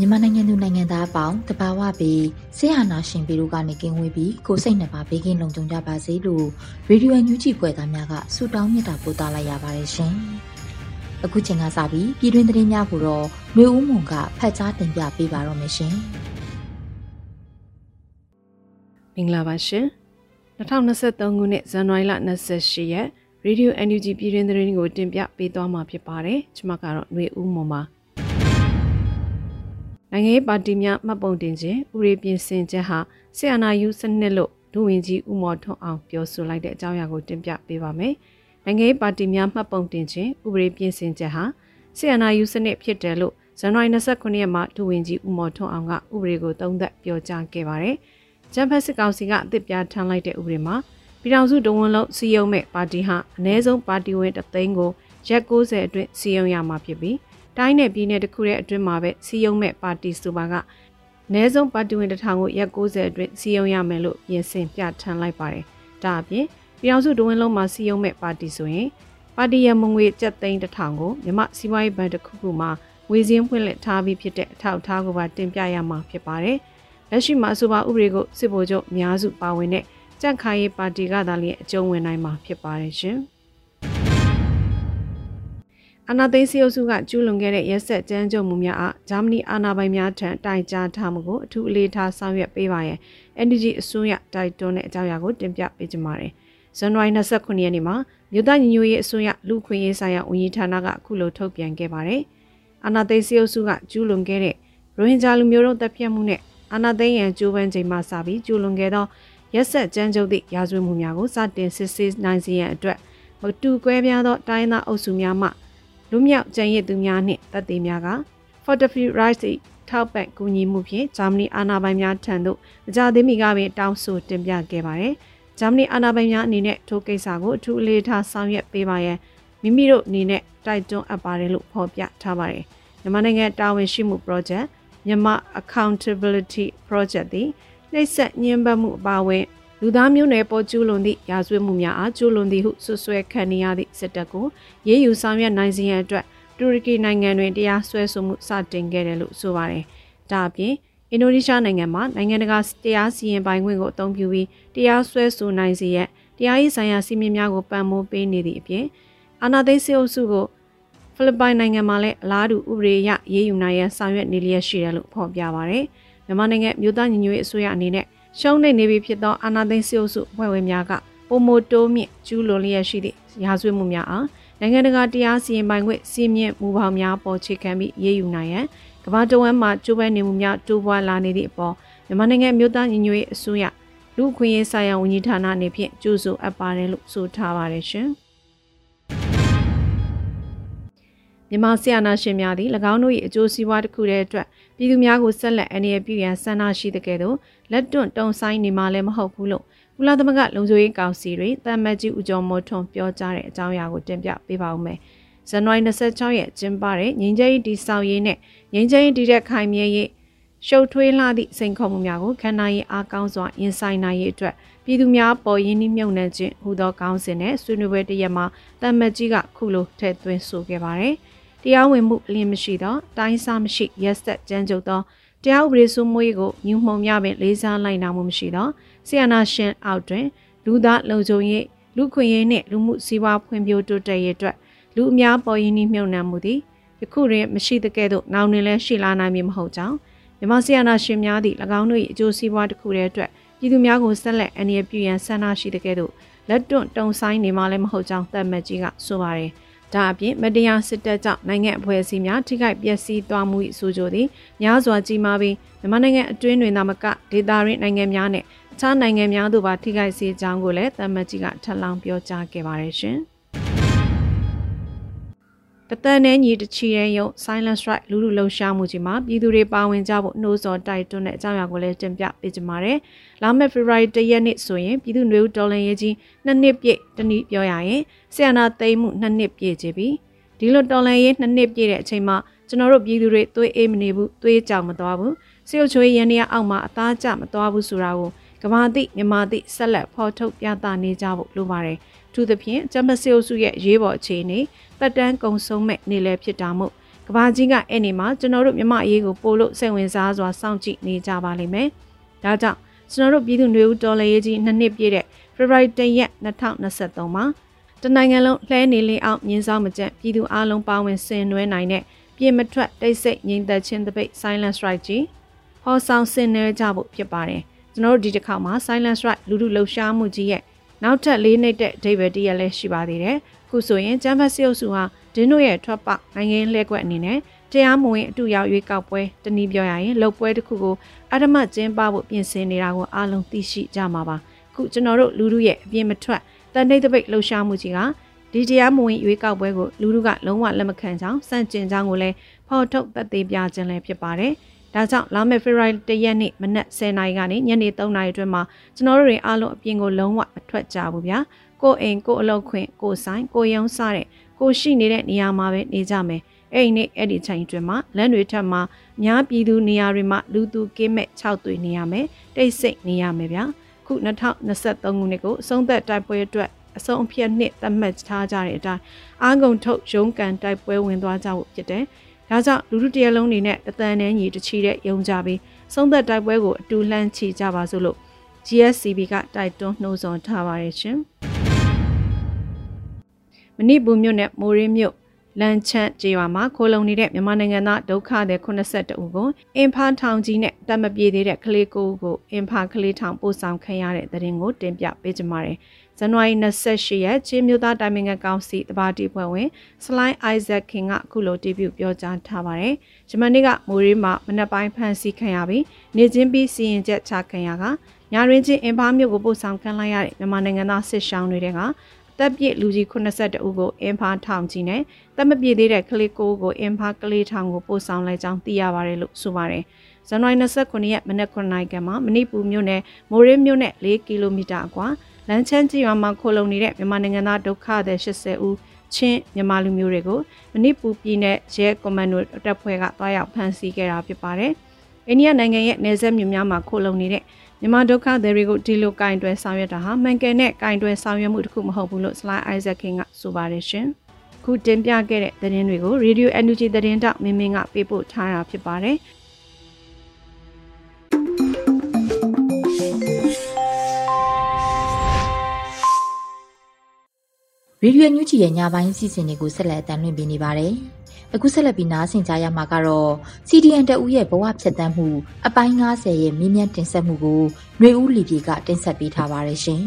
မြန်မာနိုင်ငံသူနိုင်ငံသားအပေါင်းတဘာဝပြီးဆရာနာရှင်ပြည်တို့ကနေကင်းဝေးပြီးကိုစိတ်နှပါဘေးကင်းလုံခြုံကြပါစေလို့ရေဒီယိုညူဂျီဖွယ်သားများကဆုတောင်းမေတ္တာပို့သလိုက်ရပါတယ်ရှင်။အခုချိန်ကစပြီးပြည်တွင်းသတင်းများကိုတော့မျိုးဦးမွန်ကဖတ်ကြားတင်ပြပေးပါတော့မယ်ရှင်။မင်္ဂလာပါရှင်။2023ခုနှစ်ဇန်နဝါရီလ28ရက်ရေဒီယို NUG ပြည်တွင်းသတင်းကိုတင်ပြပေးသွားမှာဖြစ်ပါတယ်။ကျွန်မကတော့ຫນွေဦးမွန်ပါ။ နိုင်ငံရေးပါတီများမှတ်ပုံတင်ခြင်းဥရေပြင်ဆင်ချက်ဟာဆီယနာယူစနစ်လို့ဒုဝန်ကြီးဦးမော်ထွန်းအောင်ပြောဆိုလိုက်တဲ့အကြောင်းအရာကိုတင်ပြပေးပါမယ်။နိုင်ငံရေးပါတီများမှတ်ပုံတင်ခြင်းဥပဒေပြင်ဆင်ချက်ဟာဆီယနာယူစနစ်ဖြစ်တယ်လို့ဇန်နဝါရီ29ရက်မှာဒုဝန်ကြီးဦးမော်ထွန်းအောင်ကဥပဒေကိုသုံးသပ်ပြောကြားခဲ့ပါတယ်။ဂျမ်ဖက်စစ်ကောင်စီကအသစ်ပြဋ္ဌာန်းလိုက်တဲ့ဥပဒေမှာပြည်ထောင်စုတဝန်လုံးစီယုံမဲ့ပါတီဟာအ ਨੇ ဆုံးပါတီဝင်တသိန်းကိုရက်90အတွင်းစီယုံရမှာဖြစ်ပြီး တိုင်းနယ်ပြည်နယ်တစ်ခုရဲ့အတွင်းမှာပဲစီယုံမဲ့ပါတီစုပါကနဲဆုံးပါတီဝင်တစ်ထောင်ကိုရက်90အတွင်းစီယုံရမယ်လို့ပြင်ဆင်ပြဋ္ဌာန်းလိုက်ပါတယ်။ဒါအပြင်ပြည်အောင်စုတဝင်းလုံးမှာစီယုံမဲ့ပါတီဆိုရင်ပါတီရမငွေကျပ်သိန်းတစ်ထောင်ကိုမြမစီးပွားရေးဘဏ်တစ်ခုခုမှာငွေစင်းဖွင့်လှစ်ထားပြီးဖြစ်တဲ့အထောက်အထားကိုပါတင်ပြရမှာဖြစ်ပါတယ်။လက်ရှိမှာအဆိုပါဥပဒေကိုစစ်ဗိုလ်ချုပ်အများစုပါဝင်တဲ့ကြန့်ခိုင်ရေးပါတီကသာလျှင်အကျုံးဝင်နိုင်မှာဖြစ်ပါတယ်ရှင်။ အာနာသိန်းစီအုပ်စုကကျူးလွန်ခဲ့တဲ့ရက်ဆက်ကြမ်းကြုတ်မှုများအားဂျာမနီအာဏာပိုင်များထံတိုင်ကြားထားမှုကိုအထူးအလေးထားဆောင်ရွက်ပေးပါရန် NDG အစိုးရတိုက်တွန်းတဲ့အကြောင်းအရာကိုတင်ပြပေးကြပါမယ်။ဇန်နဝါရီ29ရက်နေ့မှာမြို့သားညီညွတ်ရေးအစိုးရလူခွင့်ရေးဆိုင်ရာဝန်ကြီးဌာနကအခုလိုထုတ်ပြန်ခဲ့ပါတယ်။အာနာသိန်းစီအုပ်စုကကျူးလွန်ခဲ့တဲ့ရိုဟင်ဂျာလူမျိုးတို့တပ်ဖြတ်မှုနဲ့အာနာသိန်းရန်ကျိုးပန်းချိန်မှစပြီးကျူးလွန်ခဲ့သောရက်ဆက်ကြမ်းကြုတ်သည့်ရာဇဝတ်မှုများကိုစတင်စစ်ဆေးနိုင်စေရန်အတွက်မတူကွဲပြားသောတိုင်းသားအုပ်စုများမှ လူမြောက်ကျန်ရစ်သူများနှင့်တပ်သေးများက Fortify Rights ထောက်ပံ့ကူညီမှုဖြင့်ဂျာမနီအာဏာပိုင်များထံသို့မကြသေးမီကပင်တောင်းဆိုတင်ပြခဲ့ပါတယ်။ဂျာမနီအာဏာပိုင်များအနေနဲ့ထိုကိစ္စကိုအထူးအလေးထားဆောင်ရွက်ပေးပါရန်မိမိတို့အနေနဲ့တိုက်တွန်းအပ်ပါတယ်လို့ဖော်ပြထားပါတယ်။မြန်မာနိုင်ငံတာဝန်ရှိမှု project မြန်မာ accountability project သည်နှိပ်စက်ညှဉ်းပန်းမှုအပါအဝင် လူသားမျိုးနွယ်ပေါ်ကျူးလွန်သည့်ရာဇဝတ်မှုများအားကျူးလွန်သည်ဟုဆွဆွဲခံနေရသည့်စစ်တပ်ကိုရေးယူဆောင်ရွက်နိုင်စေရန်အတွက်တူရကီနိုင်ငံတွင်တရားစွဲဆိုမှုစတင်ခဲ့တယ်လို့ဆိုပါတယ်။ဒါအပြင်အင်ဒိုနီးရှားနိုင်ငံမှာနိုင်ငံတကာတရားစီရင်ပိုင်ခွင့်ကိုအသုံးပြုပြီးတရားစွဲဆိုနိုင်စေရန်တရားရေးဆိုင်ရာစီမင်းများကိုပံ့ပိုးပေးနေသည့်အပြင်အာဏာသိမ်းစစ်အုပ်စုကိုဖိလစ်ပိုင်နိုင်ငံမှာလည်းအလားတူဥပဒေအရရေးယူနိုင်ရန်ဆောင်ရွက်နေလျက်ရှိတယ်လို့ဖော်ပြပါရယ်။မြန်မာနိုင်ငံမြို့သားညီညွတ်ရေးအစိုးရအနေနဲ့ ရှုံးနေနေပြီဖြစ်သောအာဏာသိမ်းစစ်အုပ်စုဖွဲ့ဝင်များကပုံမိုတိုးမြင့်ကျူးလွန်လျက်ရှိသည့်ရာဇဝတ်မှုများအားနိုင်ငံတကာတရားစီရင်ပိုင်ခွင့်စီမင်းမူပေါင်းများပေါ်ချေခံပြီးရေးယူနိုင်ရန်ကမ္ဘာတဝန်းမှာကျိုးပန်းနေမှုများတိုးပွားလာနေသည့်အပေါ်မြန်မာနိုင်ငံမြို့သားညီညွတ်ရေးအစိုးရလူခွင့်ရေးဆိုင်ရာဝန်ကြီးဌာနအနေဖြင့်ကြိုးဆိုအပ်ပါတယ်လို့ဆိုထားပါတယ်ရှင်။ မြန်မာဆီယနာရှင်များသည်၎င်းတို့၏အကျိုးစီးပွားတစ်ခုတည်းအတွက်ပြည်သူများကိုဆက်လက်အနေရပြုရန်ဆန္ဒရှိတဲ့ကဲ့သို့လက်တွန့်တုံဆိုင်နေမှလည်းမဟုတ်ဘူးလို့ကုလသမဂ္ဂလုံခြုံရေးကောင်စီတွင်တမ်မတ်ကြီးဦးကျော်မိုးထွန်းပြောကြားတဲ့အကြောင်းအရာကိုတင်ပြပေးပါဦးမယ်။ဇန်နဝါရီ26ရက်ကျင်းပတဲ့ငင်းကျင်းတီဆောက်ရေးနဲ့ငင်းကျင်းတီတဲ့ခိုင်မြဲရေးရှုပ်ထွေးလာသည့်စိန်ခေါ်မှုများကိုခန္ဓာရင်အားကောင်းစွာရင်ဆိုင်နိုင်ရေးအတွက်ပြည်သူများပေါ်ရင်းနှီးမြှုပ်နှံခြင်းဟူသောကောင်းစဉ်နဲ့ဆွေးနွေးပွဲတစ်ရက်မှာတမ်မတ်ကြီးကခုလိုထည့်သွင်းဆိုခဲ့ပါတယ်။ တရားဝင်မှုအလင်းမရှိသောတိုင်းစားမရှိရက်ဆက်ကြမ်းကြုတ်သောတရားဥပဒေစိုးမိုးရေးကိုညှို့မှုံများပင်လေးစားလိုက်နာမှုမရှိသောဆီယနာရှင်အောက်တွင်လူသားလုံခြုံရေးလူခွင့်ရေးနှင့်လူမှုစီးပွားဖွံ့ဖြိုးတိုးတက်ရေးအတွက်လူအများပေါ်ရင်းနှီးမြှုပ်နှံမှုသည်ယခုတွင်မရှိသကဲ့သို့နောက်တွင်လည်းရှိလာနိုင်မည်မဟုတ်ကြောင်းမြန်မာဆီယနာရှင်များသည့်၎င်းတို့၏အကျိုးစီးပွားတစ်ခုတည်းအတွက်ပြည်သူများကိုဆက်လက်အန္တရာယ်ပြုရန်ဆန္ဒရှိတဲ့ကဲ့သို့လက်တွန့်တုံဆိုင်နေမှလည်းမဟုတ်ကြောင်းသတ်မှတ်ကြီးကဆိုပါတယ်။ ဒါအပြင်မတရားစစ်တပ်ကြောင့်နိုင်ငံအဖွဲ့အစည်းများထိခိုက်ပျက်စီးသွားမှု၏ဆိုကြသည်များစွာကြီးမားပြီးမြန်မာနိုင်ငံအတွင်းတွင်သာမကဒေသရင်းနိုင်ငံများနဲ့အခြားနိုင်ငံများတို့ပါထိခိုက်စေကြောင်းကိုလည်းသတ်မှတ်ကြီးကထပ်လောင်းပြောကြားခဲ့ပါတယ်ရှင်။ တသန်နဲ့ညီတချီရဲရုံ Silent Strike လူလူလှုပ်ရှားမှုကြီးမှာပြည်သူတွေပါဝင်ကြဖို့နှိုးဆော်တိုက်တွန်းတဲ့အကြောင်းအရာကိုလည်းတင်ပြပေးကြပါမယ်။လာမယ့် February 1ရက်နေ့ဆိုရင်ပြည်သူ့နေဦးဒေါ်လန်ရေးကြီးနှစ်နှစ်ပြည့်တနည်းပြောရရင်ဆီယနာသိမ်းမှုနှစ်နှစ်ပြည့်ချပြီ။ဒီလိုဒေါ်လန်ရေးနှစ်နှစ်ပြည့်တဲ့အချိန်မှာကျွန်တော်တို့ပြည်သူတွေသွေးအေးမနေဘူးသွေးကြောင်မသွားဘူး။စေုပ်ချွေးရန်ရအောက်မှာအသားကျမသွားဘူးဆိုတာကိုကမာတိမြန်မာတိဆက်လက်ဖော်ထုတ်ပြသနေကြဖို့လိုပါတယ်။ ထူးသဖြင့်ဂျမစီအိုစုရဲ့ရေးပေါ်အခြေအနေတက်တန်းကုံဆုံးမဲ့နေလဲဖြစ်တာမို့ကဘာကြီးကအဲ့ဒီမှာကျွန်တော်တို့မြမအရေးကိုပို့လို့စိတ်ဝင်စားစွာစောင့်ကြည့်နေကြပါလိမ့်မယ်။ဒါကြောင့်ကျွန်တော်တို့ပြည်သူတွေဦးတော်လှန်ရေးကြီးနှစ်နှစ်ပြည့်တဲ့ February 10ရက်2023မှာတနိုင်ငံလုံးလှဲနေလင်းအောင်မြင်းဆောင်မကျက်ပြည်သူအလုံးပါဝင်ဆင်နွှဲနိုင်တဲ့ပြင်မထွက်တိတ်ဆိတ်ငြိမ်သက်ခြင်းတပိတ် Silent Strike ကြီးဟောဆောင်ဆင်နွှဲကြဖို့ဖြစ်ပါတယ်။ကျွန်တော်တို့ဒီတစ်ခါမှာ Silent Strike လူလူလှုပ်ရှားမှုကြီးရဲ့ နောက်ထပ်လေးနှစ်တဲ့ဒိဗယ်တရက်လည်းရှိပါသေးတယ်။ခုဆိုရင်ကျန်းဖတ်စီအုပ်စုဟာဒင်းတို့ရဲ့ထွက်ပေါက်နိုင်ငံလှည့်ကွက်အနေနဲ့တရားမဝင်အတူရောက်ရွေးကောက်ပွဲတနည်းပြောရရင်လှုပ်ပွဲတစ်ခုကိုအဓမ္မကျင်းပဖို့ပြင်ဆင်နေတာကိုအားလုံးသိရှိကြမှာပါ။ခုကျွန်တော်တို့လူလူရဲ့အပြင်မထွက်တန်တိတ်တပိတ်လှုပ်ရှားမှုကြီးကဒီတရားမဝင်ရွေးကောက်ပွဲကိုလူလူကလုံးဝလက်မခံကြောင်းစန့်ကျင်ကြောင်းကိုလည်းဖော်ထုတ်သက်သေပြခြင်းလည်းဖြစ်ပါတယ်။ ဒါကြောင့်လာမယ့် February ၁ရက်နေ့မနက်10:00နာရီကနေညနေ3:00နာရီအတွင်းမှာကျွန်တော်တို့တွေအားလုံးအပြင်ကိုလုံးဝမထွက်ကြဘူးဗျာကိုအိမ်ကိုအလုပ်ခွင့်ကိုဆိုင်ကိုရုံးစားတဲ့ကိုရှိနေတဲ့နေရာမှာပဲနေကြမယ်အဲ့ဒီနေ့အဲ့ဒီချိန်အတွင်းမှာလမ်းတွေထက်မှာများပြည်သူနေရာတွေမှာလူသူကင်းမဲ့6သွေးနေရမယ်တိတ်ဆိတ်နေရမယ်ဗျာခု2023ခုနှစ်ကိုအဆုံးသက်တိုက်ပွဲအတွက်အဆုံးအဖြတ်နှစ်သတ်မှတ်ထားကြတဲ့အတိုင်းအာဂုံထုတ်ရုံးကန်တိုက်ပွဲဝင်သွားကြဖို့ဖြစ်တယ် ဒါကြောင့်လူလူတရလုံးနေနဲ့တသန်နဲ့ညီတချီတဲ့ယုံကြပြီးဆုံးသက်တိုက်ပွဲကိုအတူလှမ်းချီကြပါစို့လို့ GSCB ကတိုက်တွန်းနှိုးဆော်ထားပါတယ်ရှင်။မဏိပူမြို့နယ်မိုးရင်းမြို့လန်ချန့်ကျေးရွာမှာခိုးလုံနေတဲ့မြန်မာနိုင်ငံသားဒုက္ခသည်82ဦးကိုအင်ဖာထောင်ကြီးနဲ့တတ်မပြေသေးတဲ့ကလေးကိုကိုအင်ဖာကလေးထောင်ပို့ဆောင်ခံရတဲ့တဲ့ရင်ကိုတင်ပြပေးကြပါမယ်။ ဇန်နဝါရီ28ရက်ချင်းမြို့သားတိုင်ပင်ခံကောင်စီတပါတီဖွဲ့ဝင်စလိုင်းအိုက်ဇက်ခင်ကအခုလိုတီးပြပြောကြားထားပါတယ်။ဂျမန်နေ့ကမိုးရေးမှာမနက်ပိုင်းဖမ်းဆီးခံရပြီးနေချင်းပြီးစီရင်ချက်ချခံရကညာရင်းချင်းအင်ဖာမြို့ကိုပို့ဆောင်ခံလိုက်ရတဲ့မြန်မာနိုင်ငံသားစစ်ရှောင်းတွေကတပ်ပြည့်လူကြီး82ဦးကိုအင်ဖာထောင်ကြီးနဲ့တပ်မပြည့်သေးတဲ့ကလေးကိုကိုအင်ဖာကလေးထောင်ကိုပို့ဆောင်လိုက်ကြောင်းသိရပါတယ်လို့ဆိုပါတယ်။ဇန်နဝါရီ29ရက်မနက်9:00နာရီကမှမဏိပူမြို့နယ်မိုးရင်းမြို့နယ်4ကီလိုမီတာအကွာ လမ်းချမ်းကြီးရွာမှာခိုလုံနေတဲ့မြန်မာနိုင်ငံသားဒုက္ခသည်80ဦးချင်းမြန်မာလူမျိုးတွေကိုမဏိပူပြည်နယ်ရဲကွန်မန်ဒိုတပ်ဖွဲ့ကတွားရောက်ဖမ်းဆီးခဲ့တာဖြစ်ပါတယ်။အိန္ဒိယနိုင်ငံရဲ့နယ်စပ်မြို့များမှာခိုလုံနေတဲ့မြန်မာဒုက္ခသည်တွေကိုဒီလိုကင်တွယ်ဆောင်ရွက်တာဟာမှန်ကန်တဲ့ကင်တွယ်ဆောင်ရွက်မှုတစ်ခုမဟုတ်ဘူးလို့ Slide Isaac King ကဆိုပါတယ်ရှင်။ခုတင်ပြခဲ့တဲ့သတင်းတွေကို Radio Energy သတင်းတောက်မင်းမင်းကပေးပို့ထားတာဖြစ်ပါတယ်။ ရေဒီယိုညူချီရဲ့ညပိုင်းစီစဉ်တွေကိုဆက်လက်တင်ပြနေပါတယ်။အခုဆက်လက်ပြီးနားဆင်ကြရမှာကတော့ CDN တဦးရဲ့ဘဝဖြတ်တန်းမှုအပိုင်း90ရဲ့မြင်းမြန်းတင်ဆက်မှုကိုຫນွေဦးလီပြေကတင်ဆက်ပေးထားပါတယ်ရှင်။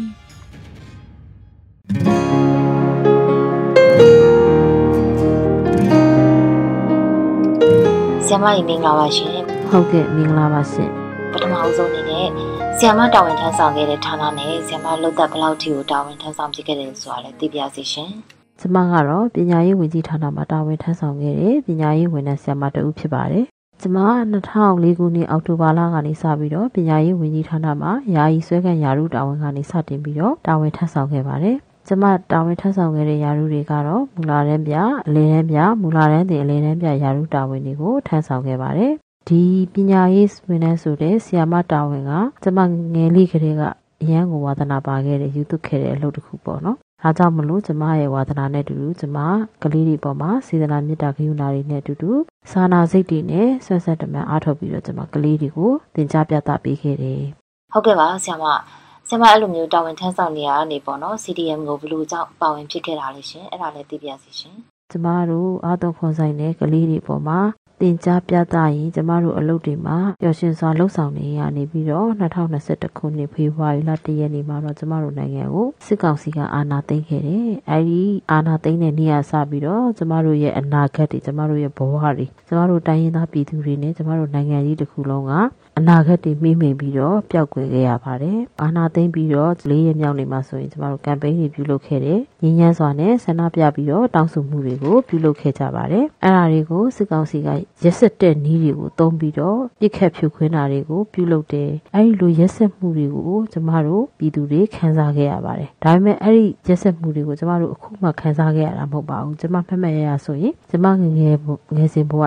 ဆ iam မကြီးမင်္ဂလာပါရှင်။ဟုတ်ကဲ့မင်္ဂလာပါရှင်။ ပထမအဆုံးအနေနဲ့ဆီယမတာဝန်ထမ်းဆောင်ခဲ့တဲ့ဌာနနဲ့ဆီယမလုပ်သက်ဘယ်လောက်ထိကိုတာဝန်ထမ်းဆောင်ဖြစ်ခဲ့တယ်ဆိုတာလည်းသိပြစီရှင်။ကျမကတော့ပညာရေးဝန်ကြီးဌာနမှာတာဝန်ထမ်းဆောင်ခဲ့တဲ့ပညာရေးဝန်ထမ်းဆီယမတဦးဖြစ်ပါတယ်။ကျမ2004ခုနှစ်အောက်တိုဘာလကနေစပြီးတော့ပညာရေးဝန်ကြီးဌာနမှာယာယီဆွဲခံယာရုတာဝန်ကနေစတင်ပြီးတော့တာဝန်ထမ်းဆောင်ခဲ့ပါတယ်။ကျမတာဝန်ထမ်းဆောင်ခဲ့တဲ့ယာရုတွေကတော့မူလာတန်းပြအလယ်တန်းပြမူလာတန်းတင်အလယ်တန်းပြယာရုတာဝန်တွေကိုထမ်းဆောင်ခဲ့ပါတယ် ဒီပညာရေးဝန်ထမ်းဆိုတဲ့ဆီယာမတာဝန်ကကျမငယ်လေးကလေးကအရန်ကိုဝါသနာပါခဲ့တဲ့ယူသွခဲ့တဲ့အလုပ်တစ်ခုပေါ့နော်။ဒါကြောင့်မလို့ကျမရဲ့ဝါသနာနဲ့အတူတူကျမကလေးတွေပေါ်မှာစေတနာမေတ္တာဂရုဏာတွေနဲ့အတူတူစာနာစိတ်တွေနဲ့ဆွတ်ဆက်တမန်အားထုတ်ပြီးတော့ကျမကလေးတွေကိုသင်ကြားပြသပေးခဲ့တယ်။ဟုတ်ကဲ့ပါဆရာမ။ဆရာမအဲ့လိုမျိုးတာဝန်ထမ်းဆောင်နေရတာနေပေါ့နော် CDM ကိုဘယ်လိုကြောင့်ပါဝင်ဖြစ်ခဲ့တာလဲရှင်။အဲ့ဒါလည်းသိပြစီရှင်ကျမတို့အာသွန်ခွန်ဆိုင်တဲ့ကလေးတွေပေါ်မှာ တင် जा ပြသရင်ကျမတို့အလုပ်တွေမှာပျော်ရွှင်စွာလှုပ်ဆောင်နေရနေပြီးတော့2021ခုနှစ်ဖေဖော်ဝါရီလ1ရက်နေ့မှာတော့ကျမတို့နိုင်ငံကိုစစ်ကောင်စီကအာဏာသိမ်းခဲ့တယ်။အဲဒီအာဏာသိမ်းတဲ့နေ့ကစပြီးတော့ကျမတို့ရဲ့အနာဂတ်တွေကျမတို့ရဲ့ဘဝတွေကျမတို့တိုင်းရင်းသားပြည်သူတွေနဲ့ကျမတို့နိုင်ငံကြီးတစ်ခုလုံးကအနာဂတ်တွေမိမ့်မိန်ပြီးတော့ပျောက်ကွယ်ခဲ့ရပါတယ်။အာဏာသိမ်းပြီးတော့လေးရက်မြောက်နေမှာဆိုရင်ကျမတို့ကမ်ပိန်းတွေပြုလုပ်ခဲ့တယ်။ငြင်းညမ်းစွာနဲ့ဆန္ဒပြပြီးတော့တောင်းဆိုမှုတွေကိုပြုလုပ်ခဲ့ကြပါတယ်။အဲ့ဒါတွေကိုစစ်ကောင်စီက ရက်စက်တဲ့နည်းတွေကိုသုံးပြီးတော့ပြစ်ခတ်ဖြိုခွင်းတာတွေကိုပြုလုပ်တယ်။အဲ့ဒီလိုရက်စက်မှုတွေကိုကျမတို့ပြည်သူတွေခံစားခဲ့ရပါတယ်။ဒါပေမဲ့အဲ့ဒီရက်စက်မှုတွေကိုကျမတို့အခုမှခံစားခဲ့ရတာမဟုတ်ပါဘူး။ကျမမှတ်မှတ်ရရဆိုရင်ကျမငငယ်ငယ်စဉ်ဘဝ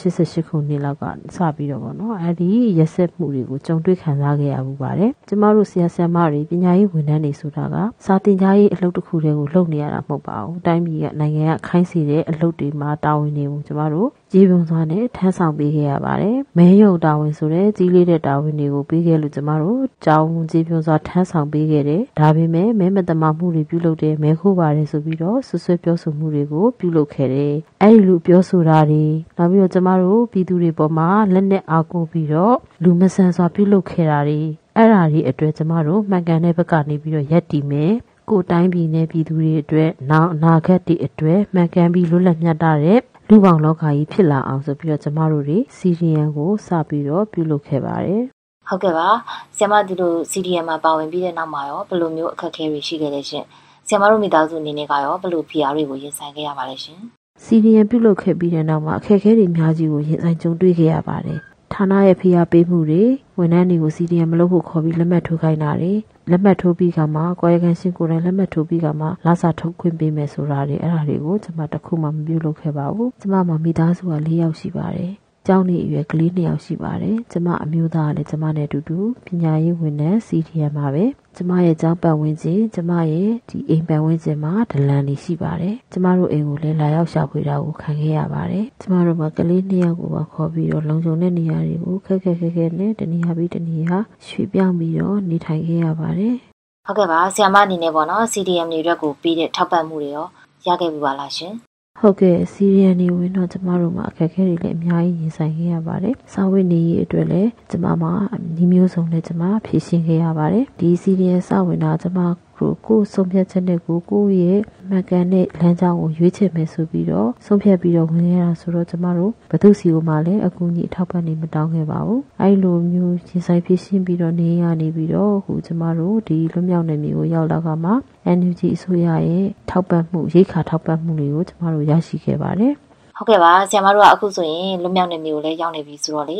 1988ခုနှစ်လောက်ကစပြီးတော့ပေါ့နော်။အဲ့ဒီရက်ဆက်မှုတွေကိုကြုံတွေ့ခံစားခဲ့ရမှုပါတယ်။ကျမတို့ဆရာဆရာမတွေပညာရေးဝန်ထမ်းတွေဆိုတာကစာသင်ကြားရေးအလုပ်တစ်ခုတည်းကိုလုပ်နေရတာမဟုတ်ပါဘူး။တိုင်းပြည်ကနိုင်ငံကခိုင်းစီတဲ့အလုပ်တွေမှာတာဝန်တွေကိုကျမတို့ ကြည်ပြုံစွာနဲ့ထမ်းဆောင်ပေးခဲ့ရပါတယ်။မဲယုံတာဝန်ဆိုတဲ့ကြီးလေးတဲ့တာဝန်တွေကိုပေးခဲ့လို့ကျမတို့ကြောင်းကြည်ပြုံစွာထမ်းဆောင်ပေးခဲ့တယ်။ဒါပေမဲ့မဲမတမာမှုတွေပြုလုပ်တယ်မဲခိုးပါတယ်ဆိုပြီးတော့ဆွဆွဲပြောဆိုမှုတွေကိုပြုလုပ်ခဲ့တယ်။အဲဒီလိုပြောဆိုတာတွေနောက်ပြီးတော့ကျမတို့ပြည်သူတွေပေါ်မှာလက်နက်အားကိုပြီးတော့လူမဆန်စွာပြုလုပ်ခဲ့တာတွေအဲ့ဓာတွေအတွက်ကျမတို့မှန်ကန်တဲ့ဘက်ကနေပြီးတော့ရက်တည်မယ်ကိုတိုင်းပြည်နယ်ပြည်သူတွေအတွက်နောက်အနာဂတ်တွေအတွက်မှန်ကန်ပြီးလွတ်လပ်မြတ်တဲ့ လူပေါင်းလောကကြီးဖြစ်လာအောင်ဆိုပြီးတော့ကျမတို့တွေစီရီယန်ကိုစပြီးတော့ပြုလုပ်ခဲ့ပါတယ်ဟုတ်ကဲ့ပါဆရာမဒီလို CDM မှာပါဝင်ပြီးတဲ့နောက်မှာရောဘယ်လိုမျိုးအခက်အခဲတွေရှိခဲ့လဲရှင်ဆရာမတို့မိသားစုအနေနဲ့ကရောဘယ်လို PR တွေကိုရင်ဆိုင်ခဲ့ရပါလဲရှင်စီရီယန်ပြုလုပ်ခဲ့ပြီးတဲ့နောက်မှာအခက်အခဲတွေအများကြီးကိုရင်ဆိုင်ကြုံတွေ့ခဲ့ရပါတယ်ဌာနရဲ့ဖိအားပေးမှုတွေဝန်ထမ်းတွေကိုစီဒီအမ်မလုပ်ဖို့ခေါ်ပြီးလက်မှတ်ထိုးခိုင်းတာတွေ လက်မှတ်ထိုးပြီးကမှကွာရကန်ရှင်ကိုယ်တိုင်လက်မှတ်ထိုးပြီးကမှလာစာထုတ်ခွင့်ပေးမယ်ဆိုတာတွေအဲ့ဒါတွေကိုကျွန်မတခုမှမပြုလုပ်ခဲ့ပါဘူးကျွန်မမှာမိသားစုက၄ယောက်ရှိပါတယ် ကျောင်းနေအရွယ်ကလေးနှစ်ယောက်ရှိပါတယ်။ကျမအမျိုးသားကလည်းကျမနဲ့အတူတူပညာရေးဝန်ထမ်း CDM ပါပဲ။ကျမရဲ့ကျောင်းပတ်ဝန်းကျင်ကျမရဲ့ဒီအိမ်ပတ်ဝန်းကျင်မှာဒလန်တွေရှိပါတယ်။ကျမတို့အိမ်ကိုလည်းလာရောက်ရှာဖွေတာကိုခံခဲ့ရပါတယ်။ကျမတို့မှာကလေးနှစ်ယောက်ကိုပါခေါ်ပြီးတော့လုံခြုံတဲ့နေရာတွေကိုခက်ခက်ခက်ခက်နဲ့တနည်းအားဖြင့်တနည်းဟာရွှေ့ပြောင်းပြီးတော့နေထိုင်ခဲ့ရပါတယ်။ဟုတ်ကဲ့ပါဆရာမအနေနဲ့ပေါ့နော် CDM တွေအတွက်ကိုပြီးတဲ့ထောက်ပံ့မှုတွေရောရခဲ့ပြီပါလားရှင် ဟုတ်ကဲ့စီရီယန်နေဝင်တော့ကျမတို့မှာအခက်အခဲတွေလည်းအများကြီးရင်ဆိုင်ခဲ့ရပါတယ်။စာဝတ်နေရေးအတွက်လည်းကျမမှာဒီမျိုးစုံနဲ့ကျမဖြည့်ရှင်းခဲ့ရပါတယ်။ဒီစီရီယန်စာဝင်တာကျမ ကိုကိုဆုံးဖြတ်ချက်နဲ့ကိုကိုရဲ့မှန်ကန်တဲ့လမ်းကြောင်းကိုရွေးချယ်မယ်ဆိုပြီးတော့ဆုံးဖြတ်ပြီးတော့ဝင်ရတာဆိုတော့ကျမတို့ဘသူစီကိုမှလည်းအကူအညီအထောက်ပံ့နေမတောင်းခဲ့ပါဘူး။အဲဒီလိုမျိုးရင်ဆိုင်ဖြည့်ရှင်းပြီးတော့နေရနေပြီးတော့အခုကျမတို့ဒီလွတ်မြောက်နေမျိုးကိုရောက်လာကမှ NUG အစိုးရရဲ့ထောက်ပံ့မှုရိတ်ခါထောက်ပံ့မှုတွေကိုကျမတို့ရရှိခဲ့ပါတယ်။ ဟုတ်ကဲ့ပါဆရာမတို့ကအခုဆိုရင်လွတ်မြောက်နေမျိုးကိုလည်းရောက်နေပြီဆိုတော့လေ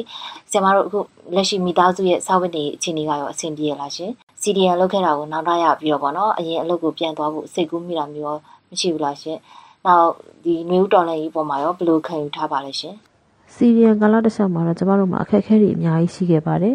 ဆရာမတို့အခုလက်ရှိမိသားစုရဲ့စာဝတ်နေအခြေအနေကရောအဆင်ပြေရလားရှင် CDN လောက်ခဲ့တာကိုနောက်ထပ်ရပြီးတော့ပေါ့နော်အရင်အလုပ်ကိုပြန်သွားဖို့စိတ်ကူးမိတာမျိုးမရှိဘူးလားရှင်နောက်ဒီနွေဦးတော်လည်းကြီးပေါ်မှာရောဘယ်လိုခံယူထားပါလဲရှင် CDN ကလာတစ်ချက်မှာတော့ကျမတို့မှာအခက်အခဲတွေအများကြီးရှိခဲ့ပါတယ်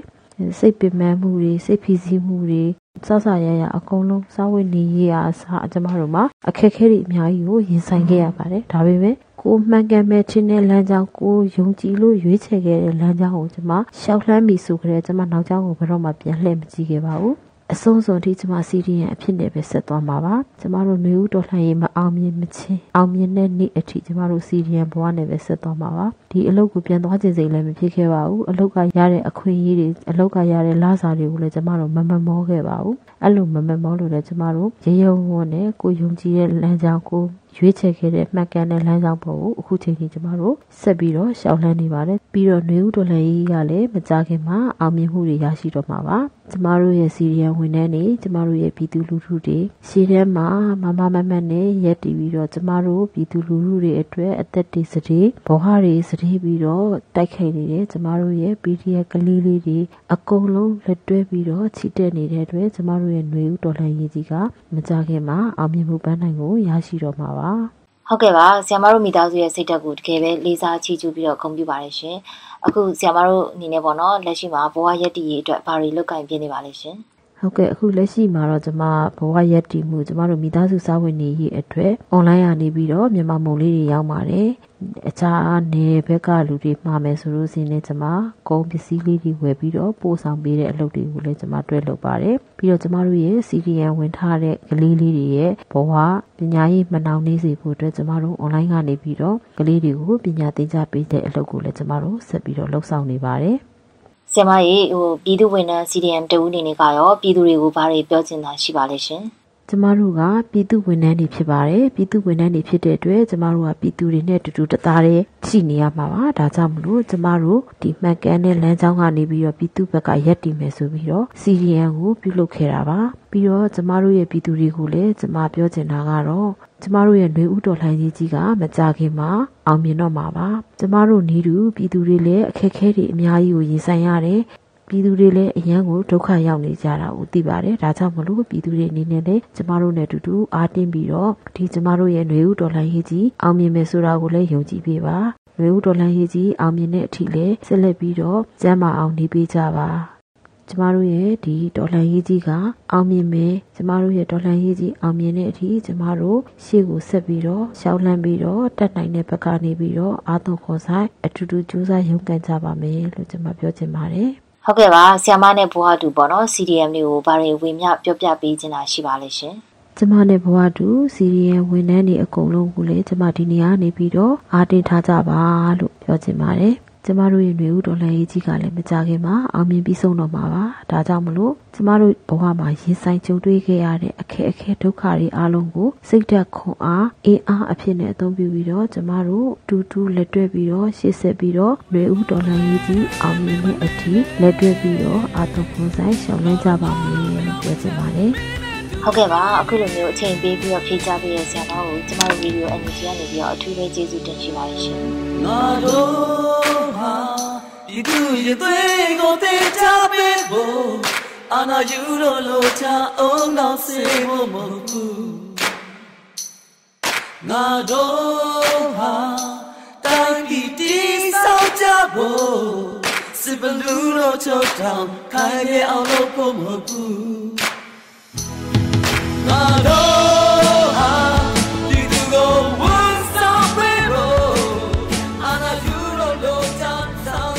စိတ်ပင်ပန်းမှုတွေစိတ်ဖိစီးမှုတွေစစရရအကုန်လုံးစာဝတ်နေရေးအားအစားကျမတို့မှာအခက်အခဲတွေအများကြီးကိုရင်ဆိုင်ခဲ့ရပါတယ်ဒါပေမဲ့ ကိုမှန်ကန်မဲ့ချင်းတဲ့လမ်းကြောင်းကိုယုံကြည်လို့ရွေးချယ်ခဲ့တဲ့လမ်းကြောင်းကိုကျမရှောက်လှမ်းပြီးဆိုကြတဲ့ကျမနောက်ကြောင်းကိုဘယ်တော့မှပြန်လှည့်မကြည့်ခဲ့ပါဘူးအဆုံးစွန်ထိကျမစီရီယံအဖြစ်နဲ့ပဲဆက်သွားမှာပါကျမတို့မျိုးဦးတော်လှန်ရေးမအောင်မြင်မချင်းအောင်မြင်တဲ့နေ့အထိကျမတို့စီရီယံဘဝနဲ့ပဲဆက်သွားမှာပါဒီအလုပ်ကိုပြန်သွားခြင်းစိတ်လည်းမဖြစ်ခဲ့ပါဘူးအလုပ်ကရတဲ့အခွင့်အရေးတွေအလုပ်ကရတဲ့လစာတွေကိုလည်းကျမတို့မမမောခဲ့ပါဘူးအဲ့လိုမမမောလို့လည်းကျမတို့ရေရုံဝန်းနဲ့ကိုယုံကြည်တဲ့လမ်းကြောင်းကိုရွေးချယ်ခဲ့တဲ့မှတ်ကန်တဲ့လမ်းကြောင်းပေါ်ကိုအခုချိန်ထိကျမတို့ဆက်ပြီးတော့ရှောက်လှမ်းနေပါတယ်ပြီးတော့နှွေဦးတော်လှန်ရေးကလည်းမကြခင်မှာအောင်မြင်မှုတွေရရှိတော့မှာပါကျမတို့ရဲ့စီရီယံဝန်ထမ်းတွေကျမတို့ရဲ့ပြည်သူလူထုတွေရှေ့ထဲမှာမမမမတ်နဲ့ရက်တည်ပြီးတော့ကျမတို့ပြည်သူလူထုတွေအတွက်အသက်တွေစတဲ့ဘဝတွေစတဲ့ပြီးတော့တိုက်ခိုက်နေတဲ့ကျမတို့ရဲ့ PDF ကလေးလေးတွေအကုန်လုံးလက်တွဲပြီးတော့ချီတက်နေတဲ့အတွက်ကျမတို့ရဲ့ຫນွေဦးတော်လှန်ရေးကြီးကမကြခင်မှာအောင်မြင်မှုပန်းနိုင်ကိုရရှိတော့မှာပါဟုတ်ကဲ့ပါဆ iam မတို့မိသားစုရဲ့စိတ်ဓာတ်ကိုတကယ်ပဲလေးစားချီးကျူးပြီးတော့ဂုဏ်ပြုပါတယ်ရှင်အခုဆ iam မတို့အနေနဲ့ပေါ့နော်လက်ရှိမှာဘဝရက်တည်ရေးအတွက်ဘာတွေလုပ်ကင်ပြနေပါလဲရှင် ဟုတ်ကဲ့အခုလက်ရှိမှာတော့ကျမဘဝရက်တည်မှုကျမတို့မိသားစုစာဝင်နေရေးအတွက်အွန်လိုင်းကနေပြီးတော့မြန်မာမုံလေးတွေရောက်ပါတယ်အခြားနေဘက်ကလူတွေမှာမယ်ဆိုလို့ရှိရင်ကျမကုန်းပစ္စည်းလေးတွေဝယ်ပြီးတော့ပို့ဆောင်ပေးတဲ့အလုပ်တွေကိုလည်းကျမတွဲလုပ်ပါတယ်ပြီးတော့ကျမတို့ရဲ့ CDN ဝင်ထားတဲ့ကလေးလေးတွေရဲ့ဘဝပညာရေးမနှောင့်နှေးစေဖို့အတွက်ကျမတို့အွန်လိုင်းကနေပြီးတော့ကလေးတွေကိုပညာသင်ကြားပေးတဲ့အလုပ်ကိုလည်းကျမတို့ဆက်ပြီးတော့လုပ်ဆောင်နေပါတယ် ဆရာမကြီးဟိုပြည်သူဝန်ထမ်း CDM တဦးအနေနဲ့ကရောပြည်သူတွေကိုဘာတွေပြောချင်တာရှိပါလဲရှင် ကျမတို့ကပြည်သူဝန်ထမ်းတွေဖြစ်ပါတယ်ပြည်သူဝန်ထမ်းတွေဖြစ်တဲ့အတွက်ကျမတို့ကပြည်သူတွေနဲ့တူတူတသားတည်းရှိနေရမှာပါဒါကြောင့်မလို့ကျမတို့ဒီမှန်ကန်တဲ့လမ်းကြောင်းကနေပြီးတော့ပြည်သူဘက်ကရက်တည်မယ်ဆိုပြီးတော့ CDN ကိုပြုလုပ်ခဲ့တာပါပြီးတော့ကျမတို့ရဲ့ပြည်သူတွေကိုလည်းကျမပြောချင်တာကတော့ကျမတို့ရဲ့နှွေဦးတော်လှန်ရေးကြီးကမကြခင်မှာအောင်မြင်တော့မှာပါကျမတို့နေတူပြည်သူတွေလည်းအခက်အခဲတွေအများကြီးကိုရင်ဆိုင်ရတယ် ပြည်သူတွေလည်းအရန်ကိုဒုက္ခရောက်နေကြတာကိုသိပါတယ်ဒါကြောင့်မလို့ပြည်သူတွေအနေနဲ့လည်းကျမတို့နဲ့အတူတူအားတင်းပြီးတော့ဒီကျမတို့ရဲ့ຫນွေဦးတော်လှန်ရေးကြီးအောင်မြင်မယ်ဆိုတာကိုလည်းယုံကြည်ပေးပါຫນွေဦးတော်လှန်ရေးကြီးအောင်မြင်တဲ့အထိလည်းဆက်လက်ပြီးတော့ကျမ်းမာအောင်နေပေးကြပါကျမတို့ရဲ့ဒီတော်လှန်ရေးကြီးကအောင်မြင်မယ်ကျမတို့ရဲ့တော်လှန်ရေးကြီးအောင်မြင်တဲ့အထိကျမတို့ရှေ့ကိုဆက်ပြီးတော့ရှောက်လန်းပြီးတော့တက်နိုင်တဲ့ဘက်ကနေပြီးတော့အာသွန်ခွန်ဆိုင်အထူးထူးကြိုးစားရုန်းကန်ကြပါမယ်လို့ကျမပြောချင်ပါတယ် ဟုတ်ကဲ့ပါဆီယမနဲ့ဘွားတူပေါ့နော် CDM လေးကိုဗာတွေဝေမျှပြောပြပေးချင်တာရှိပါလိမ့်ရှင်ကျမနဲ့ဘဝတူစီရီယံဝန်ထမ်းတွေအကုန်လုံးကိုလည်းကျမဒီနေရာနေပြီးတော့အားတင်ထားကြပါလို့ပြောချင်ပါတယ် ကျမတို့ရဲ့ຫນွေဦးတော်လှန်ရေးကြီးကလည်းမကြခင်မှာအောင်မြင်ပြီးဆုံးတော့မှာပါဒါကြောင့်မလို့ကျမတို့ဘဝမှာရင်ဆိုင်ကြုံတွေ့ခဲ့ရတဲ့အခက်အခဲဒုက္ခတွေအလုံးကိုစိတ်ဓာတ်ခွန်အားအင်အားအဖြစ်နဲ့အသုံးပြုပြီးတော့ကျမတို့တူတူလက်တွဲပြီးတော့ရှေ့ဆက်ပြီးတော့ຫນွေဦးတော်လှန်ရေးကြီးအောင်မြင်တဲ့အထိလက်တွဲပြီးတော့အာတုခွန်ဆိုင်ရှောင်လန်းကြပါမယ်လို့ပြောချင်ပါတယ် ဟုတ်ကဲ့ပါအခုလိုမျိုးအချိန်ပေးပြီးတော့ဖြေချပေးရဆရာတော်ကိုကျမတို့ဗီဒီယို NGT ကနေပြီးတော့အထူးပဲကျေးဇူးတင်ရှိပါတယ်ရှင်ငါတို့ဟာဒီသူရဲ့သွေးကိုတင်ချပေးဖို့အာနာယူလို့လို့ချအောင်တော့စေဖို့မဟုတ်ဘူးငါတို့ဟာတိုင်းပြည်တည်ဆောက်ကြဖို့စစ်ဘလူးလို့ချုပ်တောင်ခိုင်ရအောင်လို့ဖို့မဟုတ်ဘူး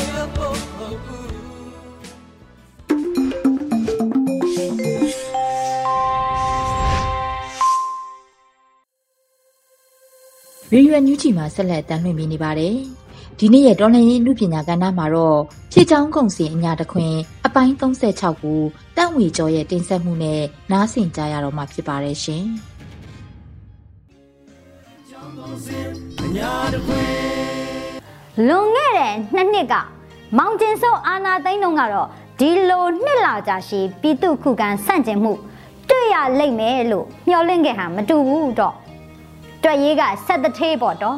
ရဖို့ဟုတ်ဘူးရေရွယ်ညူးချီမှာဆက်လက်တမ်းလွှင့်ပြနေပါတယ်။ဒီနေ့ရဲ့တော်လှန်ရေးလူပညာကဏ္ဍမှာတော့ဖြည့်ချောင်းကုံစီအညာတခွင် အပိုင်း36ကိုတန့်ဝေကျော်ရဲ့တင်ဆက်မှုနဲ့နားဆင်ကြရတော့မှာဖြစ်ပါတယ်ရှင်။လွန်ခဲ့တဲ့နှစ်နှစ်ကမောင်ကျင်စောအာနာသိန်းတို့ကတော့ဒီလိုနှစ်လာကြာရှည်ပြည်သူခုခံဆန့်ကျင်မှုတွေ့ရလိမ့်မယ်လို့မျှော်လင့်ခဲ့ဟာမတူဘူးတော့တွက်ရေးကဆက်တသေးပေါ့တော့